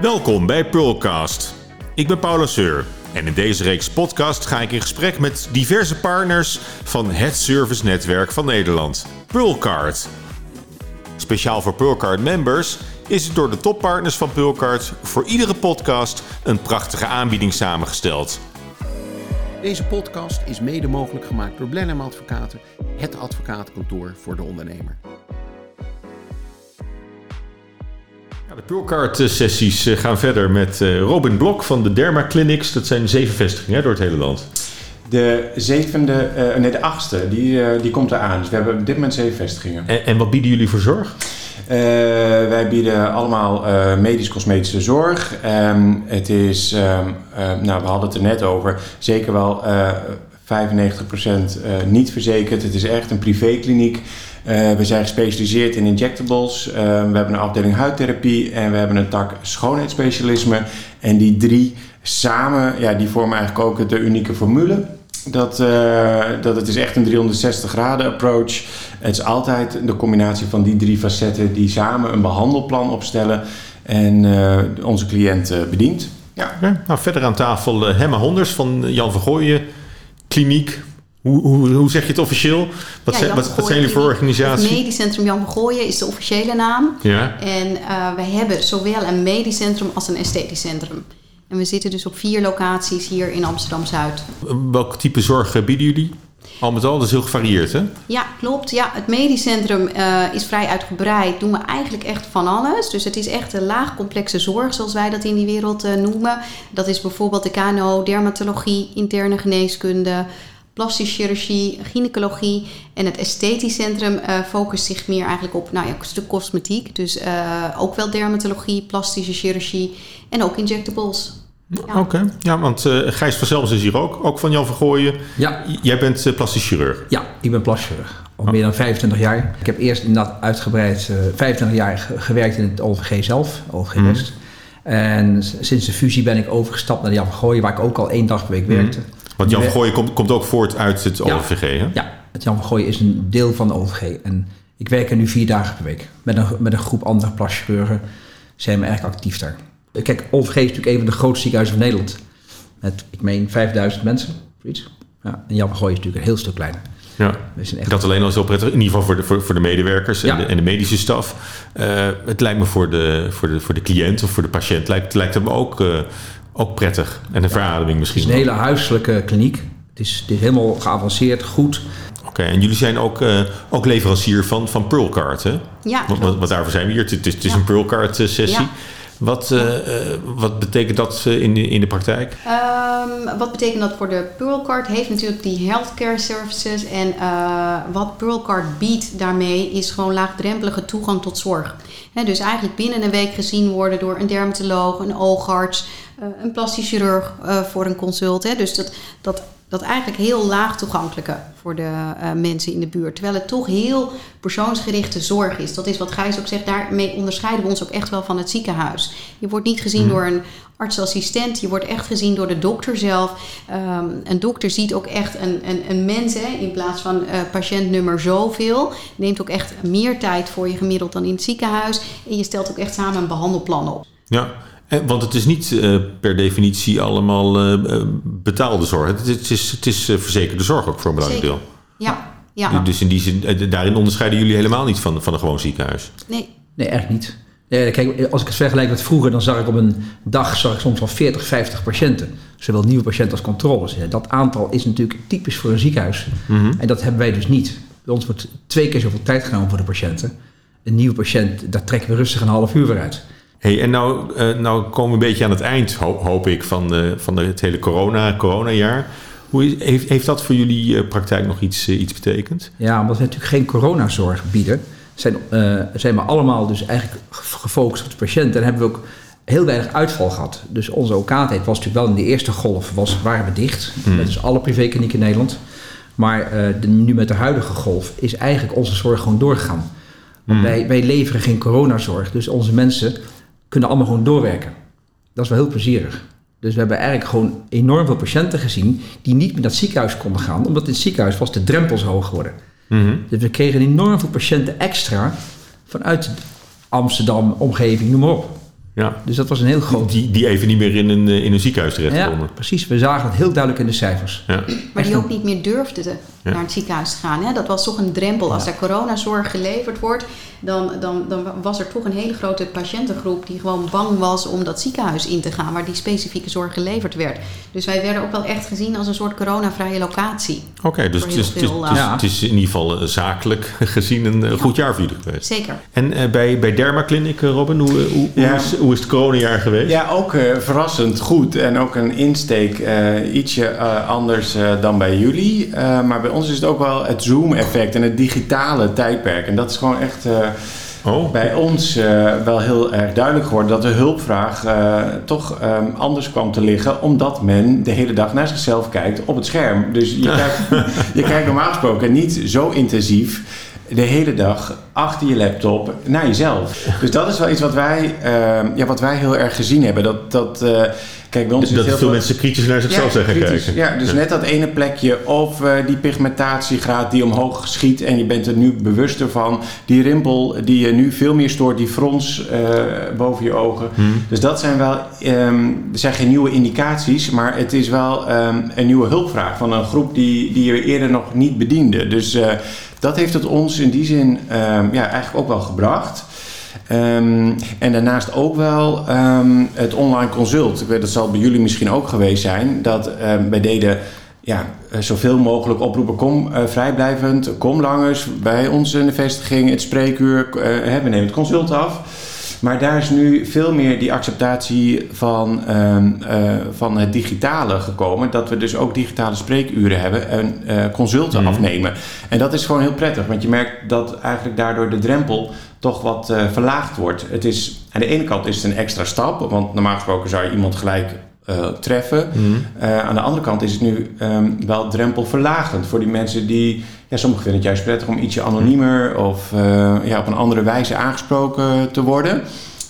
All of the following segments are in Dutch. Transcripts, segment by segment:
Welkom bij Pearlcast. Ik ben Paula Seur en in deze reeks podcast ga ik in gesprek met diverse partners van het servicenetwerk van Nederland, Pearlcard. Speciaal voor Pearlcard members is het door de toppartners van Pearlcard voor iedere podcast een prachtige aanbieding samengesteld. Deze podcast is mede mogelijk gemaakt door Blenheim Advocaten, het advocatenkantoor voor de ondernemer. De Pearlcard-sessies eh, gaan verder met eh, Robin Blok van de Derma Clinics. Dat zijn zeven vestigingen door het hele land. De zevende, eh, nee de achtste, die, die komt eraan. Dus we hebben op dit moment zeven vestigingen. En, en wat bieden jullie voor zorg? Wij bieden allemaal medisch-cosmetische zorg. Ehm, het is, ehm, nou we hadden het er net over, zeker wel eh 95% eh, niet verzekerd. Het is echt een privékliniek. Eh, we zijn gespecialiseerd in injectables. Ehm, we hebben een afdeling huidtherapie en we hebben een tak schoonheidsspecialisme. En die drie samen, ja, die vormen eigenlijk ook de unieke formule. Dat, eh, dat het is echt een 360 graden approach. Het is altijd de combinatie van die drie facetten die samen een behandelplan opstellen en eh, onze cliënt eh, bedient. Ja. Nou, verder aan tafel eh, Hemma Honders van Jan van Kliniek. Hoe, hoe, hoe zeg je het officieel? Wat, Ja, zijn, wat, zijn jullie voor organisatie? Het Medisch Centrum Jan van Gooien is de officiële naam. Ja. En uh, wij hebben zowel een medisch centrum als een esthetisch centrum. En we zitten dus op vier locaties hier in Amsterdam-Zuid. Welk type zorg eh, bieden jullie? Al met al, dat is heel gevarieerd, hè? Ja, klopt. Ja, het medisch centrum uh, is vrij uitgebreid. Doen we eigenlijk echt van alles. Dus het is echt een laagcomplexe zorg, zoals wij dat in die wereld uh, noemen. Dat is bijvoorbeeld de KNO, dermatologie, interne geneeskunde, plastische chirurgie, gynaecologie. En het esthetisch centrum uh, focust zich meer eigenlijk op nou ja, een stuk cosmetiek. Dus uh, ook wel dermatologie, plastische chirurgie en ook injectables. Ja. Oké, okay. ja, want uh, Gijs van Zelms is hier ook, ook van Jan van Gooien. Ja. Jij bent uh, plastisch chirurg. Ja, ik ben plastisch chirurg. Al oh. meer dan 25 jaar. Ik heb eerst inderdaad uitgebreid uh, 25 jaar gewerkt in het OVG zelf, OVG Mhm. mm. West. En sinds de fusie ben ik overgestapt naar de Jan van Gooien, waar ik ook al één dag per week Mhm. werkte. Want Jan van Gooien komt, komt ook voort uit het. OVG, hè? Ja, het Jan van Gooien is een deel van de OVG. En ik werk er nu vier dagen per week. Met een, met een groep andere plaschirurgen zijn we eigenlijk actief daar. Kijk, OVG is natuurlijk een van de grootste ziekenhuizen van Nederland. Met, ik meen, 5000 mensen. Zoiets. Ja, en Jan van Gooien is natuurlijk een heel stuk kleiner. Ja, echt... dat alleen al zo prettig. In ieder geval voor de, voor, voor de medewerkers ja. en, de, en, de, medische staf. Uh, het lijkt me voor de, voor, de, voor de cliënt of voor de patiënt lijkt, lijkt hem ook, uh, ook prettig. En een verademing misschien. Het is een hele huiselijke kliniek. Het is, het is helemaal geavanceerd, goed. Oké, okay, en jullie zijn ook, uh, ook leverancier van, van Pearlcard, hè? Ja. Wat daarvoor zijn we hier? Het, het is, het is ja. een Pearlcard-sessie. Ja. Wat, uh, uh, wat betekent dat in de, in de praktijk? Um, wat betekent dat voor de Pearlcard? Heeft natuurlijk die healthcare services. En wat Pearlcard biedt daarmee is gewoon laagdrempelige toegang tot zorg. Dus eigenlijk binnen een week gezien worden door een dermatoloog, een oogarts, een plastisch chirurg voor een consult. Dus dat, dat dat eigenlijk heel laag toegankelijke voor de uh, mensen in de buurt. Terwijl het toch heel persoonsgerichte zorg is. Dat is wat Gijs ook zegt. Daarmee onderscheiden we ons ook echt wel van het ziekenhuis. Je wordt niet gezien mm. door een artsassistent. Je wordt echt gezien door de dokter zelf. Um, een dokter ziet ook echt een, een, een mens hè, in plaats van uh, patiëntnummer zoveel. Neemt ook echt meer tijd voor je gemiddeld dan in het ziekenhuis. En je stelt ook echt samen een behandelplan op. Ja, want het is niet uh, per definitie allemaal uh, betaalde zorg. Het is, het is, het is uh, verzekerde zorg ook voor een belangrijk deel. Ja, ja. Dus in die zin, daarin onderscheiden jullie helemaal niet van, van een gewoon ziekenhuis? Nee. Nee, echt niet. Nee, kijk, als ik het vergelijk met vroeger, dan zag ik op een dag zag ik soms wel 40, 50 patiënten. Zowel nieuwe patiënten als controles. Dat aantal is natuurlijk typisch voor een ziekenhuis. Mm -hmm. En dat hebben wij dus niet. Bij ons wordt twee keer zoveel tijd genomen voor de patiënten. Een nieuwe patiënt, daar trekken we rustig een half uur weer uit. Hey, en nou, uh, nou komen we een beetje aan het eind, hoop, hoop ik, van, van het hele corona, coronajaar. Hoe heeft, heeft dat voor jullie uh, praktijk nog iets, iets betekend? Ja, omdat we natuurlijk geen coronazorg bieden, zijn, zijn we allemaal dus eigenlijk gefocust op de patiënt. En hebben we ook heel weinig uitval gehad. Dus onze OK-tijd was natuurlijk wel in de eerste golf, was, waren we dicht. Mm. Met dus alle privéklinieken in Nederland. Maar de, nu met de huidige golf is eigenlijk onze zorg gewoon doorgegaan. Want mm. wij, wij leveren geen coronazorg, dus onze mensen kunnen allemaal gewoon doorwerken. Dat is wel heel plezierig. Dus we hebben eigenlijk gewoon enorm veel patiënten gezien die niet meer naar het ziekenhuis konden gaan, omdat in het ziekenhuis was de drempel zo hoog geworden. Mm -hmm. Dus we kregen enorm veel patiënten extra vanuit Amsterdam, omgeving, noem maar op. Ja. Dus dat was een heel groot... Die, die even niet meer in een, eh, in een ziekenhuis terecht Ja, konden. precies. We zagen het heel duidelijk in de cijfers. Ja. Maar die ook niet meer durfden te, Ja. naar het ziekenhuis te gaan. Hè? Dat was toch een drempel. Als er coronazorg geleverd wordt, dan, dan, dan was er toch een hele grote patiëntengroep die gewoon bang was om dat ziekenhuis in te gaan, waar die specifieke zorg geleverd werd. Dus wij werden ook wel echt gezien als een soort coronavrije locatie. Oké, dus het is, heel het, is, veel, het, is, ja. het is in ieder geval eh, zakelijk gezien een eh, goed jaar voor jullie geweest. Zeker. En eh, bij, bij Dermaclinic, eh, Robin, hoe, hoe, hoe, Ja. is, hoe is het coronajaar geweest? Ja, ook eh, verrassend goed. En ook een insteek eh, ietsje eh, anders dan bij jullie. Maar bij ons is het ook wel het Zoom-effect en het digitale tijdperk. En dat is gewoon echt Oh, bij ons wel heel erg duidelijk geworden dat de hulpvraag toch ehm, anders kwam te liggen. Omdat men de hele dag naar zichzelf kijkt op het scherm. Dus je, kijkt, je kijkt normaal gesproken niet zo intensief de hele dag achter je laptop naar jezelf. Dus dat is wel iets wat wij, ehm, ja, wat wij heel erg gezien hebben. Dat, dat, eh, kijk, bij ons dat heel veel mensen kritisch naar zichzelf zijn gaan kritisch. kijken. Ja, dus net dat ene plekje of eh, die pigmentatiegraad die omhoog schiet en je bent er nu bewuster van. Die rimpel die je nu veel meer stoort, die frons eh, boven je ogen. Hmm. Dus dat zijn wel, er zijn geen nieuwe indicaties, maar het is wel ehm, een nieuwe hulpvraag van een groep die, die je eerder nog niet bediende. Dus dat heeft het ons in die zin ehm, ja, eigenlijk ook wel gebracht. Ehm, en daarnaast ook wel ehm, het online consult. Ik weet, dat zal bij jullie misschien ook geweest zijn. Dat wij deden ja, eh, zoveel mogelijk oproepen. Kom eh, vrijblijvend, kom langers bij ons in de vestiging, het spreekuur. hè, we nemen het consult af. Maar daar is nu veel meer die acceptatie van, ehm, eh, van het digitale gekomen. Dat we dus ook digitale spreekuren hebben en eh, consulten Mhm. afnemen. En dat is gewoon heel prettig, want je merkt dat eigenlijk daardoor de drempel toch wat eh, verlaagd wordt. Het is, aan de ene kant is het een extra stap, want normaal gesproken zou je iemand gelijk treffen. Mhm. Aan de andere kant is het nu ehm, wel drempelverlagend voor die mensen die... Ja, sommigen vinden het juist prettig om ietsje anoniemer of eh, ja, op een andere wijze aangesproken te worden.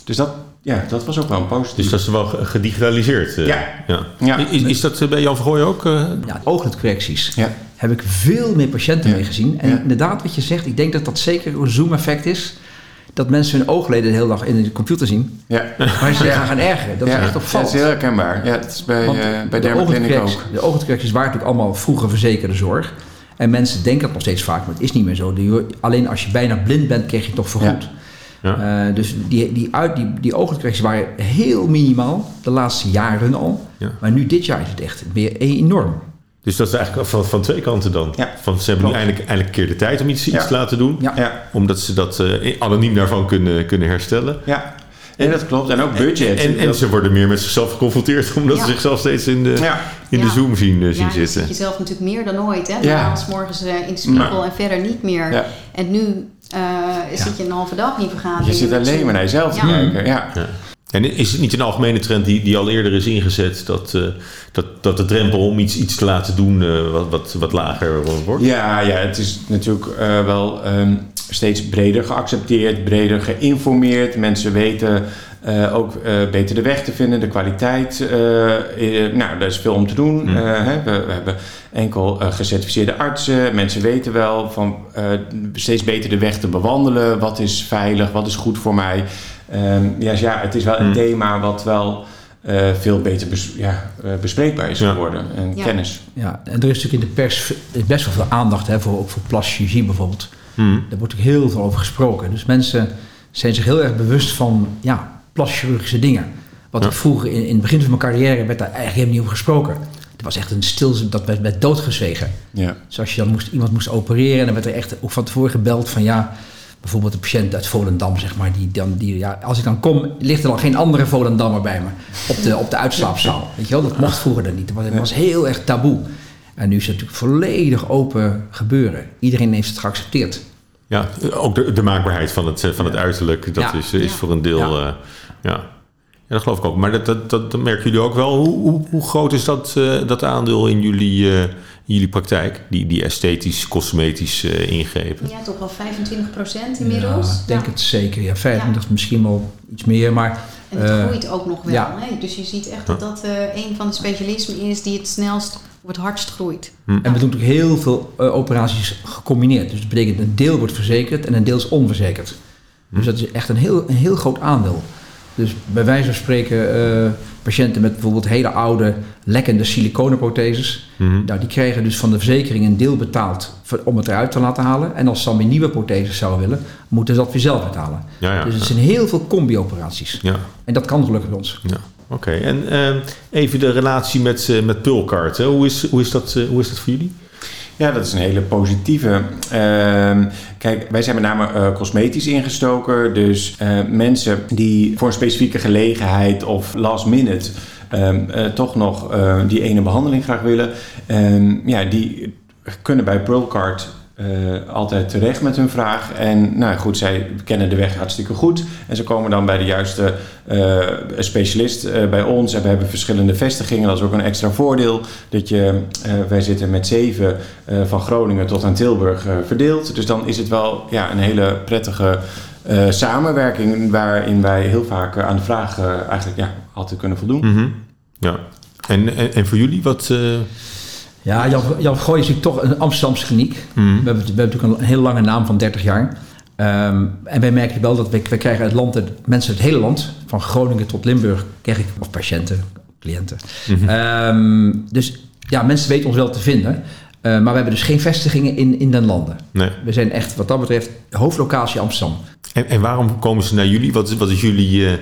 Dus dat, ja, dat was ook wel een positief. Dus dat is wel ge- gedigitaliseerd. eh. Ja. ja. Ja. Is, is dat eh, bij Jan Vergooy ook? eh? Ja, ooglidcorrecties. Ja. Heb ik veel meer patiënten Ja. mee gezien. En Ja. inderdaad, wat je zegt, ik denk dat dat zeker een zoom-effect is. Dat mensen hun oogleden de hele dag in de computer zien. Ja, Maar ze zich aan gaan ergeren. Dat ja, is echt dat opvallend. is heel herkenbaar. Ja, dat is bij, Want eh bij de ook. De oogcorrecties waren natuurlijk allemaal vroeger verzekerde zorg. En mensen denken dat nog steeds vaak, maar het is niet meer zo. Die- Alleen als je bijna blind bent, kreeg je het toch vergoed. Ja. Eh, dus die, die, uit, die, die waren heel minimaal, de laatste jaren al. Ja. Maar nu dit jaar is het echt weer enorm. Dus dat is eigenlijk van, van twee kanten dan. Ja, van, ze hebben nu eindelijk, eindelijk een keer de tijd om iets, iets te laten doen. Ja. Ja, Omdat ze dat eh, anoniem daarvan kunnen, kunnen herstellen. ja. Nee, dat klopt. En ook budget. En, en ze worden meer met zichzelf geconfronteerd omdat Ja. ze zichzelf steeds in de, ja, in de Ja. Zoom zien, eh, zien ja, je zitten. ziet jezelf natuurlijk meer dan ooit. Hè? Ja. Is morgens eh, in de spiegel en verder niet meer. ja. En nu eh, zit je een halve dag in vergadering. Je zit alleen maar naar jezelf te Ja. kijken. Ja. Ja. En is het niet een algemene trend die, die al eerder is ingezet, dat, eh, dat, dat de drempel om iets, iets te laten doen eh, wat, wat, wat lager wordt? Ja, ja, het is natuurlijk eh, wel ehm, steeds breder geaccepteerd, breder geïnformeerd. Mensen weten eh, ook eh, beter de weg te vinden, de kwaliteit. eh, eh, nou, daar is veel om te doen. Mm. Eh, hè, we, we hebben enkel eh, gecertificeerde artsen. Mensen weten wel van eh, steeds beter de weg te bewandelen. Wat is veilig, wat is goed voor mij. Ehm, ja, dus ja, het is wel een Mm. thema wat wel eh, veel beter bes- ja, bespreekbaar is Ja. geworden. En Ja. kennis. Ja, en er is natuurlijk in de pers best wel veel aandacht hè, voor, ook voor plaschirurgie bijvoorbeeld. Hmm. Daar wordt ook heel veel over gesproken. Dus mensen zijn zich heel erg bewust van ja, plaschirurgische dingen. Wat Ja. ik vroeger in, in het begin van mijn carrière werd daar eigenlijk helemaal niet over gesproken. Het was echt een stil, dat werd, werd doodgezwegen. Ja. Dus als je dan moest, iemand moest opereren, dan werd er echt ook van tevoren gebeld van ja, bijvoorbeeld een patiënt uit Volendam, zeg maar, die dan, die, ja, als ik dan kom, ligt er dan geen andere Volendammer bij me op de, op de uitslaapzaal. Weet je wel, dat mocht vroeger dan niet. Was, het was heel erg taboe. En nu is het natuurlijk volledig open gebeuren. Iedereen heeft het geaccepteerd. Ja, ook de, de maakbaarheid van het, eh, van het uiterlijk, dat Ja. is, is Ja. voor een deel. Ja. Ja. ja. ja, dat geloof ik ook. Maar dat, dat, dat, dat merken jullie ook wel. Hoe, hoe, hoe groot is dat, eh, dat aandeel in jullie, eh, in jullie praktijk? Die, die esthetisch, cosmetisch eh, ingrepen? Ja, toch wel 25 procent inmiddels. Ja, ik denk Ja. het zeker. Ja, 25, misschien wel iets meer. Maar En het eh, groeit ook nog wel. ja. Hè? Dus je ziet echt dat dat eh, een van de specialismen is die het snelst of het hardst groeit. En we doen natuurlijk heel veel eh, operaties gecombineerd. Dus dat betekent een deel wordt verzekerd en een deel is onverzekerd. Dus dat is echt een heel, een heel groot aandeel. Dus bij wijze van spreken, eh, patiënten met bijvoorbeeld hele oude, lekkende siliconenprotheses. Mhm. Nou, die krijgen dus van de verzekering een deel betaald voor- om het eruit te laten halen. En als ze dan weer nieuwe protheses zouden willen, moeten ze dat weer zelf betalen. Ja, ja. Dus het zijn heel veel combi-operaties. Ja, En dat kan gelukkig bij ons. Oké, en eh, even de relatie met, eh met Pulcard. Hoe, is, hoe, is dat, eh, hoe is dat voor jullie? Ja, dat is een hele positieve. Ehm, kijk, wij zijn met name eh, cosmetisch ingestoken. Dus mensen die voor een specifieke gelegenheid of last minute ehm, eh, toch nog die ene behandeling graag willen, ehm, ja, die kunnen bij Pearlcard eh, altijd terecht met hun vraag. En nou goed, zij kennen de weg hartstikke goed. En ze komen dan bij de juiste eh, specialist eh, bij ons. En we hebben verschillende vestigingen. Dat is ook een extra voordeel. Dat je, wij zitten met zeven van Groningen tot aan Tilburg verdeeld. Dus dan is het wel ja, een hele prettige samenwerking. Waarin wij heel vaak aan de vraag eigenlijk ja, altijd kunnen voldoen. Mhm. Ja. En, en, en voor jullie, wat... Ja, Jan, Jan Gooi is natuurlijk toch een Amsterdamse kliniek. mhm. We, hebben, we hebben natuurlijk een hele lange naam van 30 jaar. Ehm, en wij merken wel dat we, we krijgen uit het land, mensen uit het hele land, van Groningen tot Limburg, krijg ik, of patiënten, cliënten. Mhm. Ehm, dus ja, mensen weten ons wel te vinden. Eh, maar we hebben dus geen vestigingen in, in den landen. Nee. We zijn echt, wat dat betreft, hoofdlocatie Amsterdam. En, en waarom komen ze naar jullie? Wat is, wat is jullie eh,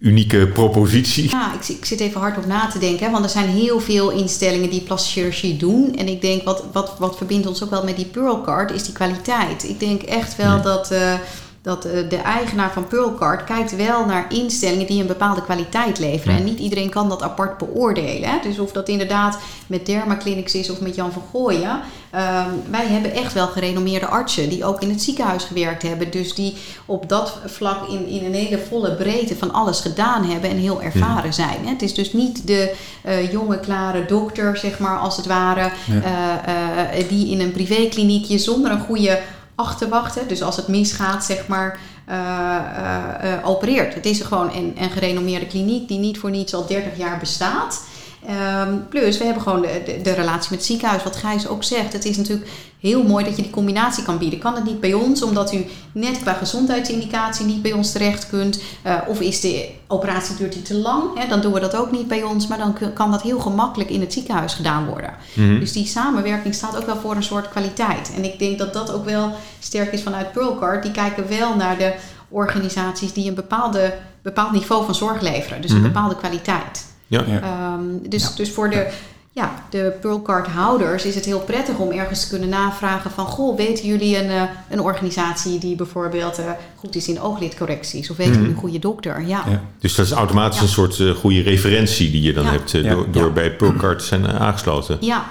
unieke propositie? Ja, ik, ik zit even hard op na te denken. hè, Want er zijn heel veel instellingen die plastische chirurgie doen. En ik denk, wat, wat, wat verbindt ons ook wel met die Pearlcard, is die kwaliteit. Ik denk echt wel dat, eh, dat eh, de eigenaar van Pearlcard kijkt wel naar instellingen die een bepaalde kwaliteit leveren. En niet iedereen kan dat apart beoordelen. Hè? Dus of dat inderdaad met Dermaclinics is of met Jan van Gooien. Ehm, wij hebben echt wel gerenommeerde artsen die ook in het ziekenhuis gewerkt hebben. Dus die op dat vlak in, in een hele volle breedte van alles gedaan hebben en heel ervaren zijn. Hè? Het is dus niet de eh, jonge, klare dokter, zeg maar, als het ware, eh, die in een privékliniekje zonder een goede achterwacht, hè, dus als het misgaat, zeg maar, eh, eh, eh, opereert. Het is gewoon een, een gerenommeerde kliniek die niet voor niets al 30 jaar bestaat. Ehm, plus, we hebben gewoon de, de, de relatie met het ziekenhuis, wat Gijs ook zegt. Het is natuurlijk heel mooi dat je die combinatie kan bieden. Kan het niet bij ons, omdat u net qua gezondheidsindicatie niet bij ons terecht kunt? Eh, of is de operatie duurt die te lang? Hè? Dan doen we dat ook niet bij ons, maar dan kan dat heel gemakkelijk in het ziekenhuis gedaan worden. Dus die samenwerking staat ook wel voor een soort kwaliteit. En ik denk dat dat ook wel sterk is vanuit Pearlcard. Die kijken wel naar de organisaties die een bepaalde, bepaald niveau van zorg leveren. Dus een bepaalde kwaliteit. Ja. Ja. Ehm, dus, dus voor de, ja, de Pearlcard houders is het heel prettig om ergens te kunnen navragen van... Goh, weten jullie een, eh, een organisatie die bijvoorbeeld eh, goed is in ooglidcorrecties? Of weten jullie een goede dokter? Ja. Ja. Dus dat is automatisch Ja. een soort eh, goede referentie die je dan Ja. hebt Ja. door, door Ja. bij Pulcard te zijn aangesloten. ja.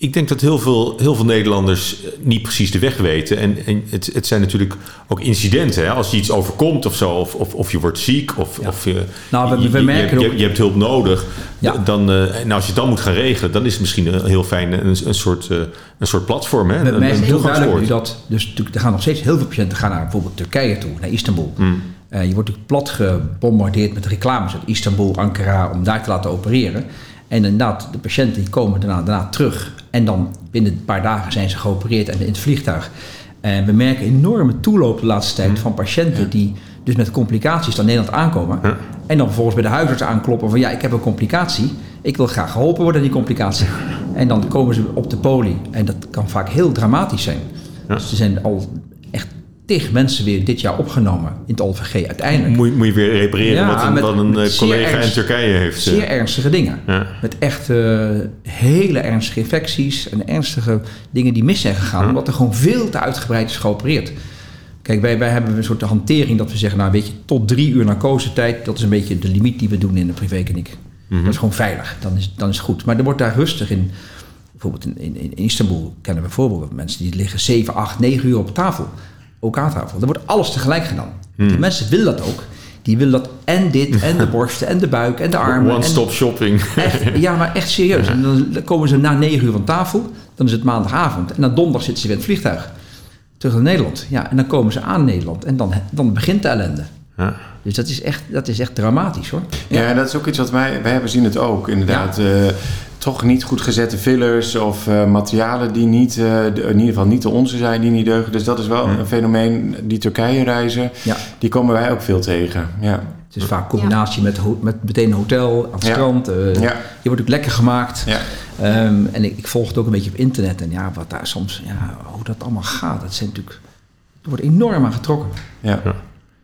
Ik denk dat heel veel, heel veel Nederlanders eh, niet precies de weg weten. En, en het, het zijn natuurlijk ook incidenten. Hè? Als je iets overkomt of zo, of, of, of je wordt ziek, of, Ja. of je, Nou, we- je, we je- merken je, ook- je hebt hulp nodig. Ja. Dan, eh, en als je het dan moet gaan regelen, dan is het misschien een heel fijn een, een, soort, eh, een soort platform. Hè? We Een- merken heel duidelijk nu dat, dus natuurlijk, er gaan nog steeds heel veel patiënten gaan naar bijvoorbeeld Turkije toe, naar Istanbul. Eh, je wordt natuurlijk plat gebombardeerd met reclames uit Istanbul, Ankara, om daar te laten opereren. En inderdaad, de patiënten die komen daarna, daarna terug. En dan binnen een paar dagen zijn ze geopereerd en in het vliegtuig. En we merken enorme toeloop de laatste tijd van patiënten die dus met complicaties naar Nederland aankomen. Ja. En dan vervolgens bij de huisarts aankloppen van ja, ik heb een complicatie. Ik wil graag geholpen worden aan die complicatie. En dan komen ze op de poli. En dat kan vaak heel dramatisch zijn. Ja. Dus er zijn al tig mensen weer dit jaar opgenomen in het OVG uiteindelijk. Moet, je- moet je weer repareren Ja, wat een, met- wat een met eh, collega in Turkije heeft. eh. Zeer ernstige dingen. Ja. Met echt eh, hele ernstige infecties en ernstige dingen die mis zijn gegaan. Omdat er gewoon veel te uitgebreid is geopereerd. Kijk, wij, wij hebben een soort hantering dat we zeggen, nou weet je, tot drie uur narcosetijd, dat is een beetje de limiet die we doen in de privékliniek. Dat is gewoon veilig, dan is, dan is het goed. Maar er wordt daar rustig in, bijvoorbeeld in, in, in Istanbul kennen we bijvoorbeeld mensen die liggen 7, 8, 9 uur op tafel. Ook aan tafel. Er wordt alles tegelijk gedaan. Die mensen willen dat ook. Die willen dat en dit, en de borsten, en de buik, en de armen. en- One-stop shopping. Echt, ja, maar echt serieus. En dan komen ze na negen uur van tafel. Dan is het maandagavond. En na donderdag zitten ze weer in het vliegtuig. Terug naar Nederland. Ja, en dan komen ze aan Nederland. En dan, dan begint de ellende. Ja. Dus dat is echt, dat is echt dramatisch hoor. Ja, dat is ook iets wat wij, wij hebben zien het ook inderdaad. Eh, toch niet goed gezette fillers of uh, materialen die niet, uh, de, in ieder geval niet de onze zijn, die niet deugen. Dus dat is wel Hmm. een fenomeen. Die Turkije reizen, Ja. die komen wij ook veel tegen. Ja. Het is vaak combinatie met, met meteen een hotel, aan het Ja. strand. eh, Ja. Je wordt ook lekker gemaakt. Ja. Ehm, en ik, ik volg het ook een beetje op internet. En ja, wat daar soms, ja, hoe dat allemaal gaat, dat zijn natuurlijk, er wordt enorm aan getrokken. Ja.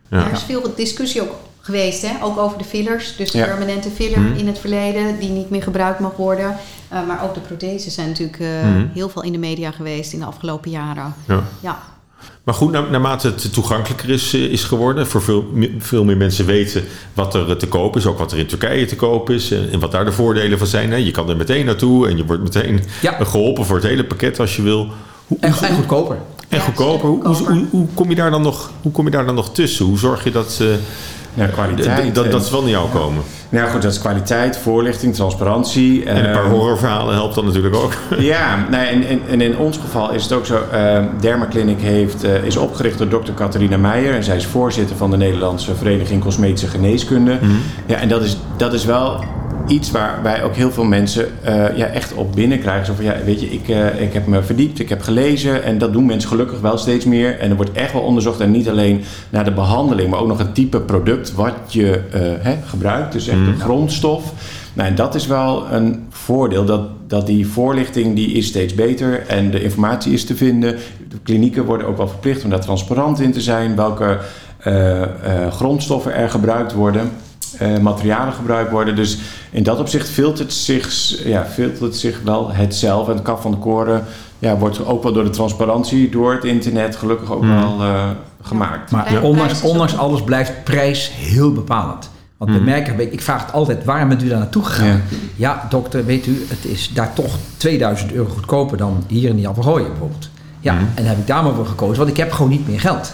Ja. Er is veel discussie ook geweest, hè? ook over de fillers. Dus de Ja. permanente filler Mhm. in het verleden, die niet meer gebruikt mag worden. Uh, maar ook de protheses zijn natuurlijk uh, Mhm. heel veel in de media geweest in de afgelopen jaren. Ja. Ja. Maar goed, na- naarmate het toegankelijker is, eh, is geworden, voor veel, veel meer mensen weten wat er eh, te koop is, ook wat er in Turkije te koop is en, en wat daar de voordelen van zijn. Hè. Je kan er meteen naartoe en je wordt meteen Ja. eh, geholpen voor het hele pakket als je wil. Hoe, En, hoe- en goedkoper. en Ja, goedkoper. Hoe, hoe, hoe, hoe kom je daar dan nog, hoe kom je daar dan nog tussen? Hoe zorg je dat, eh, Ja, kwaliteit. dat, dat ze wel naar jou komen? Nou goed, dat is kwaliteit, voorlichting, transparantie. En een paar Ehm, horrorverhalen helpt dan natuurlijk ook. Ja, nee, en, en, en in ons geval is het ook zo. Uh, Dermaclinic heeft, eh, is opgericht door dokter Catharina Meijer. En zij is voorzitter van de Nederlandse Vereniging Cosmetische Geneeskunde. Ja, en dat is, dat is wel iets waar wij ook heel veel mensen eh, ja, echt op binnenkrijgen. Zo van, ja, weet je, ik, eh, ik heb me verdiept, ik heb gelezen. En dat doen mensen gelukkig wel steeds meer. En er wordt echt wel onderzocht. En niet alleen naar de behandeling, maar ook nog het type product wat je eh, hè, gebruikt. Dus echt de grondstof. Nou, en dat is wel een voordeel, dat, dat die voorlichting die is steeds beter en de informatie is te vinden. De klinieken worden ook wel verplicht om daar transparant in te zijn, welke grondstoffen er gebruikt worden, eh, materialen gebruikt worden. Dus in dat opzicht filtert zich, ja, filtert zich wel het zelf. En het kaf van de koren ja, wordt ook wel door de transparantie, door het internet gelukkig ook wel eh, gemaakt. Maar Ja. ondanks, alles blijft prijs heel bepalend. Want we merken, ik vraag het altijd, waarom bent u daar naartoe gegaan? Ja. Ja. dokter, weet u, het is daar toch 2000 euro goedkoper dan hier in die Alvergooien bijvoorbeeld. Ja, en dan heb ik daar maar voor gekozen, want ik heb gewoon niet meer geld.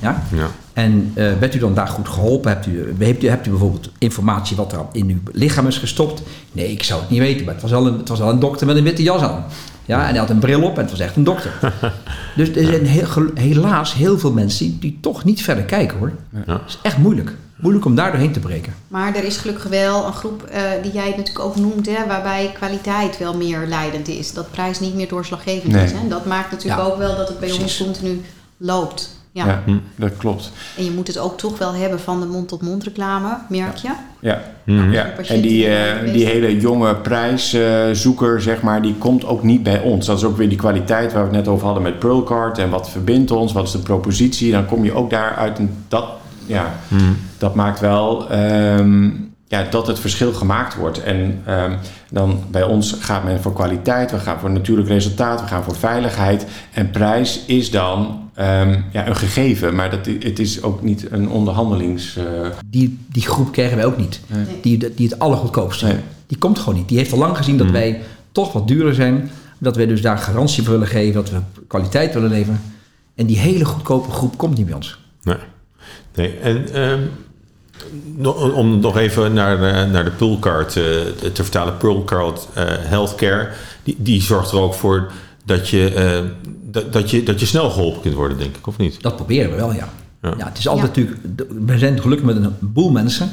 Ja? Ja. En eh, bent u dan daar goed geholpen? Hebt u, hebt, u, hebt u bijvoorbeeld informatie wat er in uw lichaam is gestopt? Nee, ik zou het niet weten, maar het was wel een, het was wel een dokter met een witte jas aan. Ja, en hij had een bril op en het was echt een dokter. dus er zijn heel, helaas heel veel mensen die, die toch niet verder kijken hoor. Ja. Het is echt moeilijk. Moeilijk om daar doorheen te breken. Maar er is gelukkig wel een groep eh, die jij natuurlijk ook noemt, hè, waarbij kwaliteit wel meer leidend is. Dat prijs niet meer doorslaggevend Nee. is. Hè. Dat maakt natuurlijk Ja. ook wel dat het bij ons continu loopt. Ja. Ja, dat kloekt. En je moet het ook toch wel hebben van de mond-tot-mond reclame, merk je. Ja. Ja, en die, eh, die hele jonge prijszoeker, zeg maar, die komt ook niet bij ons. Dat is ook weer die kwaliteit waar we het net over hadden met Pearlcard. En wat verbindt ons, wat is de propositie. Dan kom je ook daar uit. En dat, ja, dat maakt wel ehm, ja, dat het verschil gemaakt wordt. En ehm, dan bij ons gaat men voor kwaliteit, we gaan voor natuurlijk resultaat, we gaan voor veiligheid. En prijs is dan ehm, ja, een gegeven, maar dat, het is ook niet een onderhandelings... eh, Die, die groep krijgen wij ook niet. Nee. Die, die het allergoedkoopste. Nee. Die komt gewoon niet. Die heeft al lang gezien dat wij toch wat duurder zijn. Dat wij dus daar garantie voor willen geven. Dat we kwaliteit willen leveren. En die hele goedkope groep komt niet bij ons. Nee. nee. En ehm, om nog even naar de, naar de Pearlcard eh, te vertalen. Pearlcard eh, Healthcare, die, die zorgt er ook voor dat je, eh, dat, dat, je, dat je snel geholpen kunt worden, denk ik, of niet? Dat proberen we wel, ja. Ja. ja. het is altijd natuurlijk... We zijn gelukkig met een boel mensen.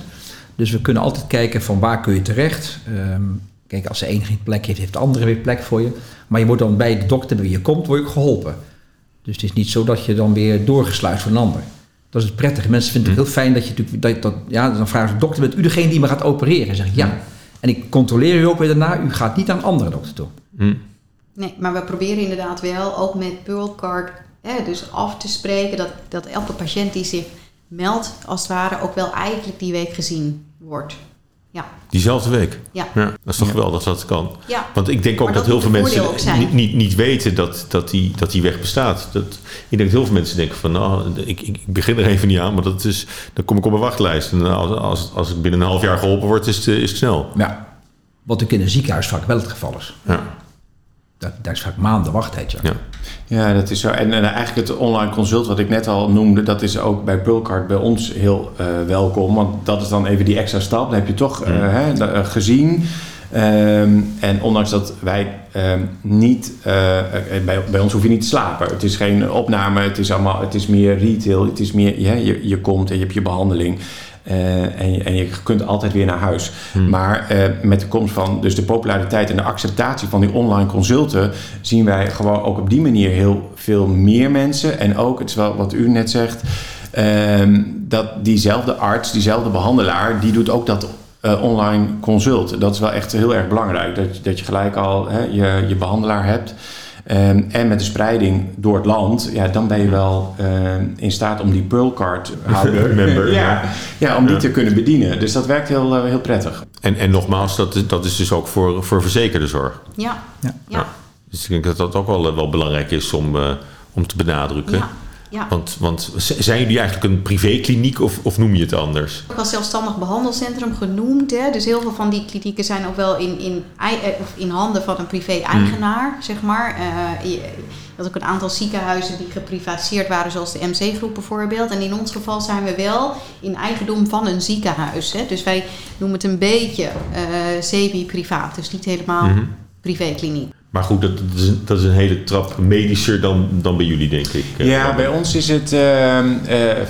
Dus we kunnen altijd kijken van waar kun je terecht. Ehm, kijk, als de ene geen plek heeft, heeft de andere weer plek voor je. Maar je wordt dan bij de dokter bij wie je komt, word je geholpen. Dus het is niet zo dat je dan weer doorgesluit voor een ander. Dat is het prettige. Mensen vinden het heel fijn dat je natuurlijk... Dat, dat, ja, dan vragen ze, dokter, bent u degene die me gaat opereren? En zeg ik, ja. En ik controleer u ook weer daarna. U gaat niet naar een andere dokter toe. Hm. Nee, maar we proberen inderdaad wel, ook met Pearlcard, hè, dus af te spreken dat, dat elke patiënt die zich meldt, als het ware, ook wel eigenlijk die week gezien wordt. Ja, Diezelfde week. ja. Ja, dat is toch geweldig dat dat kan. ja. Want ik denk ook dat, dat heel veel mensen niet, niet, niet weten dat, dat, die, dat die weg bestaat. Dat, ik denk dat heel veel mensen denken van, nou, ik, ik, begin er even niet aan, maar dat is, dan kom ik op een wachtlijst. En als, als, als ik binnen een half jaar geholpen word, is het, is het snel. Ja. Wat ook in een ziekenhuis vaak wel het geval is. Ja, Daar, daar is vaak maanden wachttijd. Ja. ja. Ja, dat is zo. En, en eigenlijk het online consult wat ik net al noemde, dat is ook bij Pearlcard bij ons heel eh, welkom. Want dat is dan even die extra stap. Dan heb je toch eh, hè, eh, gezien. Ehm, en ondanks dat wij ehm, niet, bij, bij ons hoef je niet te slapen. Het is geen opname, het is, allemaal, het is meer retail, het is meer, ja, je, je komt en je hebt je behandeling. Eh, en, je, en je kunt altijd weer naar huis. Maar eh, met de komst van dus de populariteit en de acceptatie van die online consulten, zien wij gewoon ook op die manier heel veel meer mensen. En ook, het is wel wat u net zegt, ehm, dat diezelfde arts, diezelfde behandelaar, die doet ook dat eh, online consult. Dat is wel echt heel erg belangrijk. Dat, dat je gelijk al hè, je, je behandelaar hebt. Ehm, en met de spreiding door het land, ja, dan ben je wel ehm, in staat om die Pearlcard houder, Member, ja, ja. ja. om die Ja. te kunnen bedienen. Dus dat werkt heel, eh, heel prettig. En, en nogmaals, dat is, dat is dus ook voor, voor verzekerde zorg. Ja. Ja. Ja. Dus ik denk dat dat ook wel, eh, wel belangrijk is om, eh, om te benadrukken. Ja. Want, want zijn jullie eigenlijk een privékliniek of, of noem je het anders? ook als zelfstandig behandelcentrum genoemd. Hè? Dus heel veel van die klinieken zijn ook wel in, in, eh, of in handen van een privé-eigenaar, zeg maar. Eh, je, had ook een aantal ziekenhuizen die geprivatiseerd waren, zoals de MC-groep bijvoorbeeld. En in ons geval zijn we wel in eigendom van een ziekenhuis. Hè? Dus wij noemen het een beetje eh semi-privaat, dus niet helemaal Mhm. privékliniek. Maar goed, dat, dat, is, een- dat is een hele trap medischer dan, dan bij jullie, denk ik. eh, Ja, bij ons is het eh,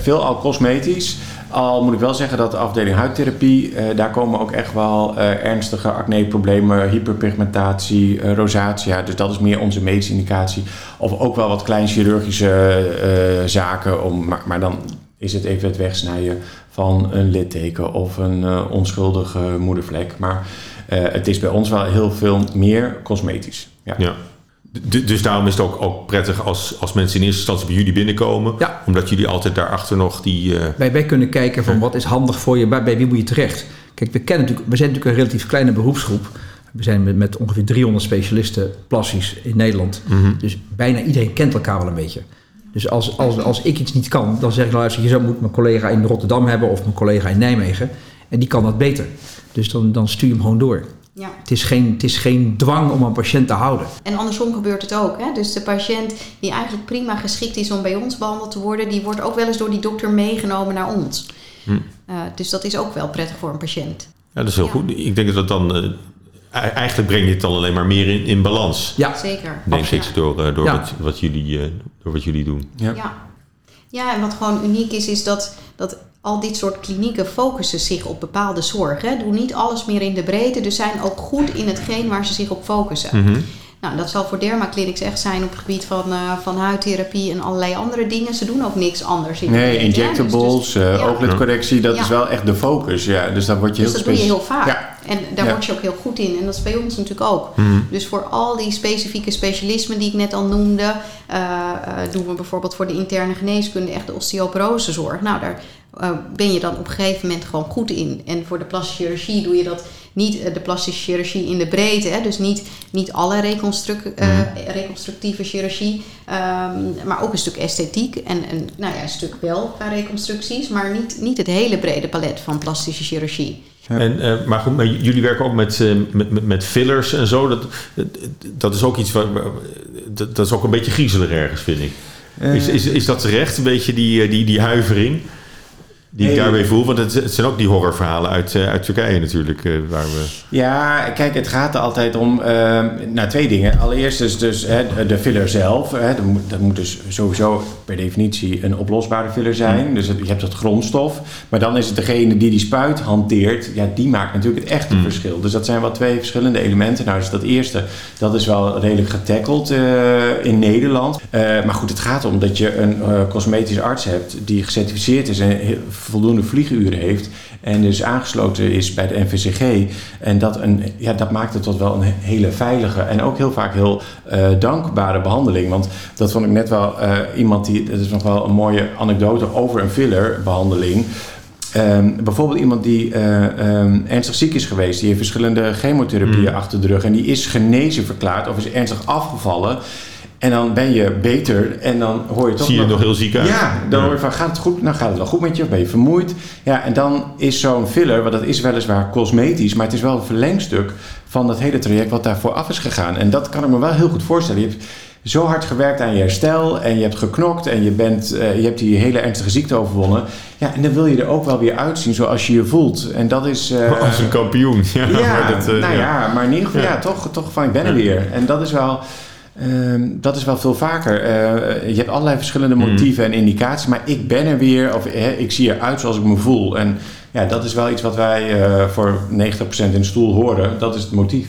veel al cosmetisch. Al moet ik wel zeggen dat de afdeling huidtherapie, eh, daar komen ook echt wel ernstige acneproblemen, hyperpigmentatie, rosatia. Dus dat is meer onze medische indicatie. Of ook wel wat kleinchirurgische eh, zaken, om, maar, maar dan is het even het wegsnijden van een litteken of een onschuldige moedervlek. Maar het is bij ons wel heel veel meer cosmetisch. Ja. Dus daarom is het ook, ook prettig als, als mensen in eerste instantie bij jullie binnenkomen. Ja. Omdat jullie altijd daarachter nog die... eh, Wij, wij kunnen kijken van wat is handig voor je, bij, bij wie moet je terecht. Kijk, we, kennen natuurlijk, we zijn natuurlijk een relatief kleine beroepsgroep. We zijn met, met ongeveer 300 specialisten plastisch in Nederland. Dus bijna iedereen kent elkaar wel een beetje. Dus als, als, als ik iets niet kan, dan zeg ik, nou, luister, je zou moet mijn collega in Rotterdam hebben of mijn collega in Nijmegen. En die kan dat beter. Dus dan, dan stuur je hem gewoon door. Ja. Het is, geen, het is geen dwang om een patiënt te houden. En andersom gebeurt het ook. Hè? Dus de patiënt die eigenlijk prima geschikt is om bij ons behandeld te worden, die wordt ook wel eens door die dokter meegenomen naar ons. Hm. Eh, dus dat is ook wel prettig voor een patiënt. ja, dat is heel Ja. goed. Ik denk dat dat dan... eh, e- eigenlijk breng je het dan alleen maar meer in, in balans. Ja, Zeker. Denk ik, door, eh, door, Ja. wat, wat jullie, eh, door wat jullie doen. Ja. Ja. ja, en wat gewoon uniek is, is dat, dat al dit soort klinieken focussen zich op bepaalde zorg. Hè? Doen niet alles meer in de breedte, dus zijn ook goed in hetgeen waar ze zich op focussen. Mhm. Nou, dat zal voor dermaclinics echt zijn op het gebied van, eh, van huidtherapie en allerlei andere dingen. Ze doen ook niks anders in Nee. Dus- injectables, dus- eh, ooglidcorrectie, dat Ja. is wel echt de focus. Ja. Dus daar word je Dus heel dat doe je heel vaak. Ja. En daar Ja. word je ook heel goed in. En dat is bij ons natuurlijk ook. Mhm. Dus voor al die specifieke specialismen die ik net al noemde, eh, doen we bijvoorbeeld voor de interne geneeskunde echt de osteoporosezorg. Nou, daar eh, ben je dan op een gegeven moment gewoon goed in. En voor de plastische chirurgie doe je dat niet eh, de plastische chirurgie in de breedte. Hè? Dus niet, niet alle eh, reconstructieve chirurgie, ehm, maar ook een stuk esthetiek. En, en nou ja, een stuk wel qua reconstructies, maar niet, niet het hele brede palet van plastische chirurgie. En, eh, maar goed, maar jullie werken ook met, eh, met, met, met fillers en zo. Dat, dat is ook iets waar, dat, dat is ook een beetje griezelig ergens, vind ik. Is, is, is dat terecht, een beetje die, die, die huivering die ik daarbij voel? Want het, zijn ook die horrorverhalen uit, eh, uit Turkije natuurlijk. eh, waar we... Ja, kijk, het gaat er altijd om eh, nou, twee dingen. Allereerst is dus hè, de filler zelf. Hè, dat, moet, dat moet dus sowieso per definitie een oplosbare filler zijn. Dus het- je hebt het grondstof. Maar dan is het degene die die spuit hanteert. Ja, die maakt natuurlijk het echte verschil. Dus dat zijn wel twee verschillende elementen. Nou, dus dat eerste, dat is wel redelijk getackeld eh, in Nederland. Maar goed, het gaat om dat je een cosmetisch arts hebt die gecertificeerd is en heel- voldoende vlieguren heeft. En dus aangesloten is bij de NVCG. En dat, een, ja, dat maakt het tot wel een hele veilige en ook heel vaak heel eh, dankbare behandeling. Want dat vond ik net wel eh, iemand die, dat is nog wel een mooie anekdote over een fillerbehandeling. Ehm, bijvoorbeeld iemand die eh, ehm, ernstig ziek is geweest, die heeft verschillende chemotherapieën Mm. achter de rug en die is genezen verklaard of is ernstig afgevallen. En dan ben je beter en dan hoor je toch Zie je er nog heel ziek uit? ja, dan Ja. hoor je van gaat het goed? Nou gaat het wel goed met je, of ben je vermoeid? Ja, en dan is zo'n filler, want dat is weliswaar cosmetisch, maar het is wel een verlengstuk van dat hele traject wat daarvoor af is gegaan. En dat kan ik me wel heel goed voorstellen. Je hebt zo hard gewerkt aan je herstel en je hebt geknokt en je, bent, eh, je hebt die hele ernstige ziekte overwonnen. Ja, en dan wil je er ook wel weer uitzien zoals je je voelt. En dat is... eh, Als een kampioen. Ja, ja, maar dat, eh, nou ja. maar in ieder geval, ja, Ja. toch, toch van ik ben er weer. En dat is wel, ehm, dat is wel veel vaker. Eh, je hebt allerlei verschillende Mhm. motieven en indicaties, maar ik ben er weer of hè, ik zie eruit zoals ik me voel. En ja, dat is wel iets wat wij eh, voor 90% in de stoel horen. Dat is het motief.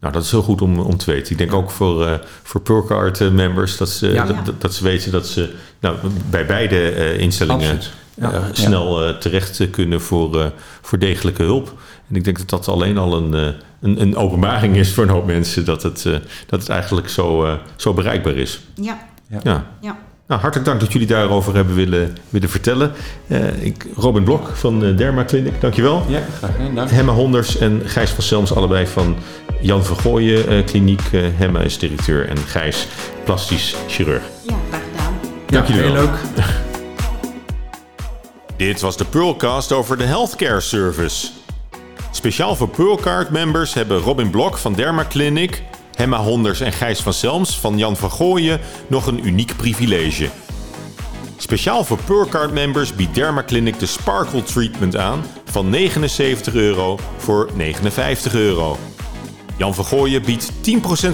Nou, dat is heel goed om, om te weten. Ik denk ook voor, eh voor Purcard members dat ze, Ja. dat, dat- ze weten dat ze nou, bij beide eh, instellingen. Ja. eh, snel eh, terecht kunnen voor, eh, voor degelijke hulp. En ik denk dat dat alleen al een, eh, een, een openbaring is voor een hoop mensen dat het, eh, dat het eigenlijk zo, eh, zo bereikbaar is. Ja, Ja. ja. Nou, hartelijk dank dat jullie daarover hebben willen, willen vertellen. Eh, ik, Robin Blok van eh, Derma Clinic, dankjewel. Ja, graag gedaan. Dank. Hemma Honders en Gijs van Selms, allebei van Jan Vergooyen eh, Kliniek. Eh, Hemma is directeur en Gijs plastisch chirurg. Ja, graag gedaan. Dank jullie heel wel. leuk. Dit was de Pearlcast over de healthcare service. Speciaal voor Pearlcard members hebben Robin Blok van Derma Clinic, Hemma Honders en Gijs van Selms van Jan van Gooien nog een uniek privilege. Speciaal voor Pearlcard members biedt Derma Clinic de Sparkle Treatment aan van 79 euro voor 59 euro. Jan van Gooien biedt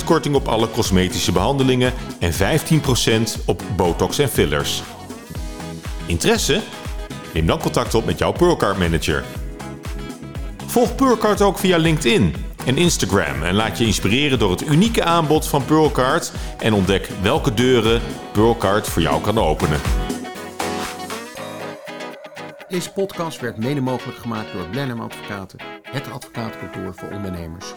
10% korting op alle cosmetische behandelingen en 15% op botox en fillers. Interesse? Neem dan contact op met jouw Pearlcard manager. Volg Pearlcard ook via LinkedIn en Instagram en laat je inspireren door het unieke aanbod van Pearlcard en ontdek welke deuren Pearlcard voor jou kan openen. Deze podcast werd mede mogelijk gemaakt door Blenheim Advocaten, het advocatenkantoor voor ondernemers.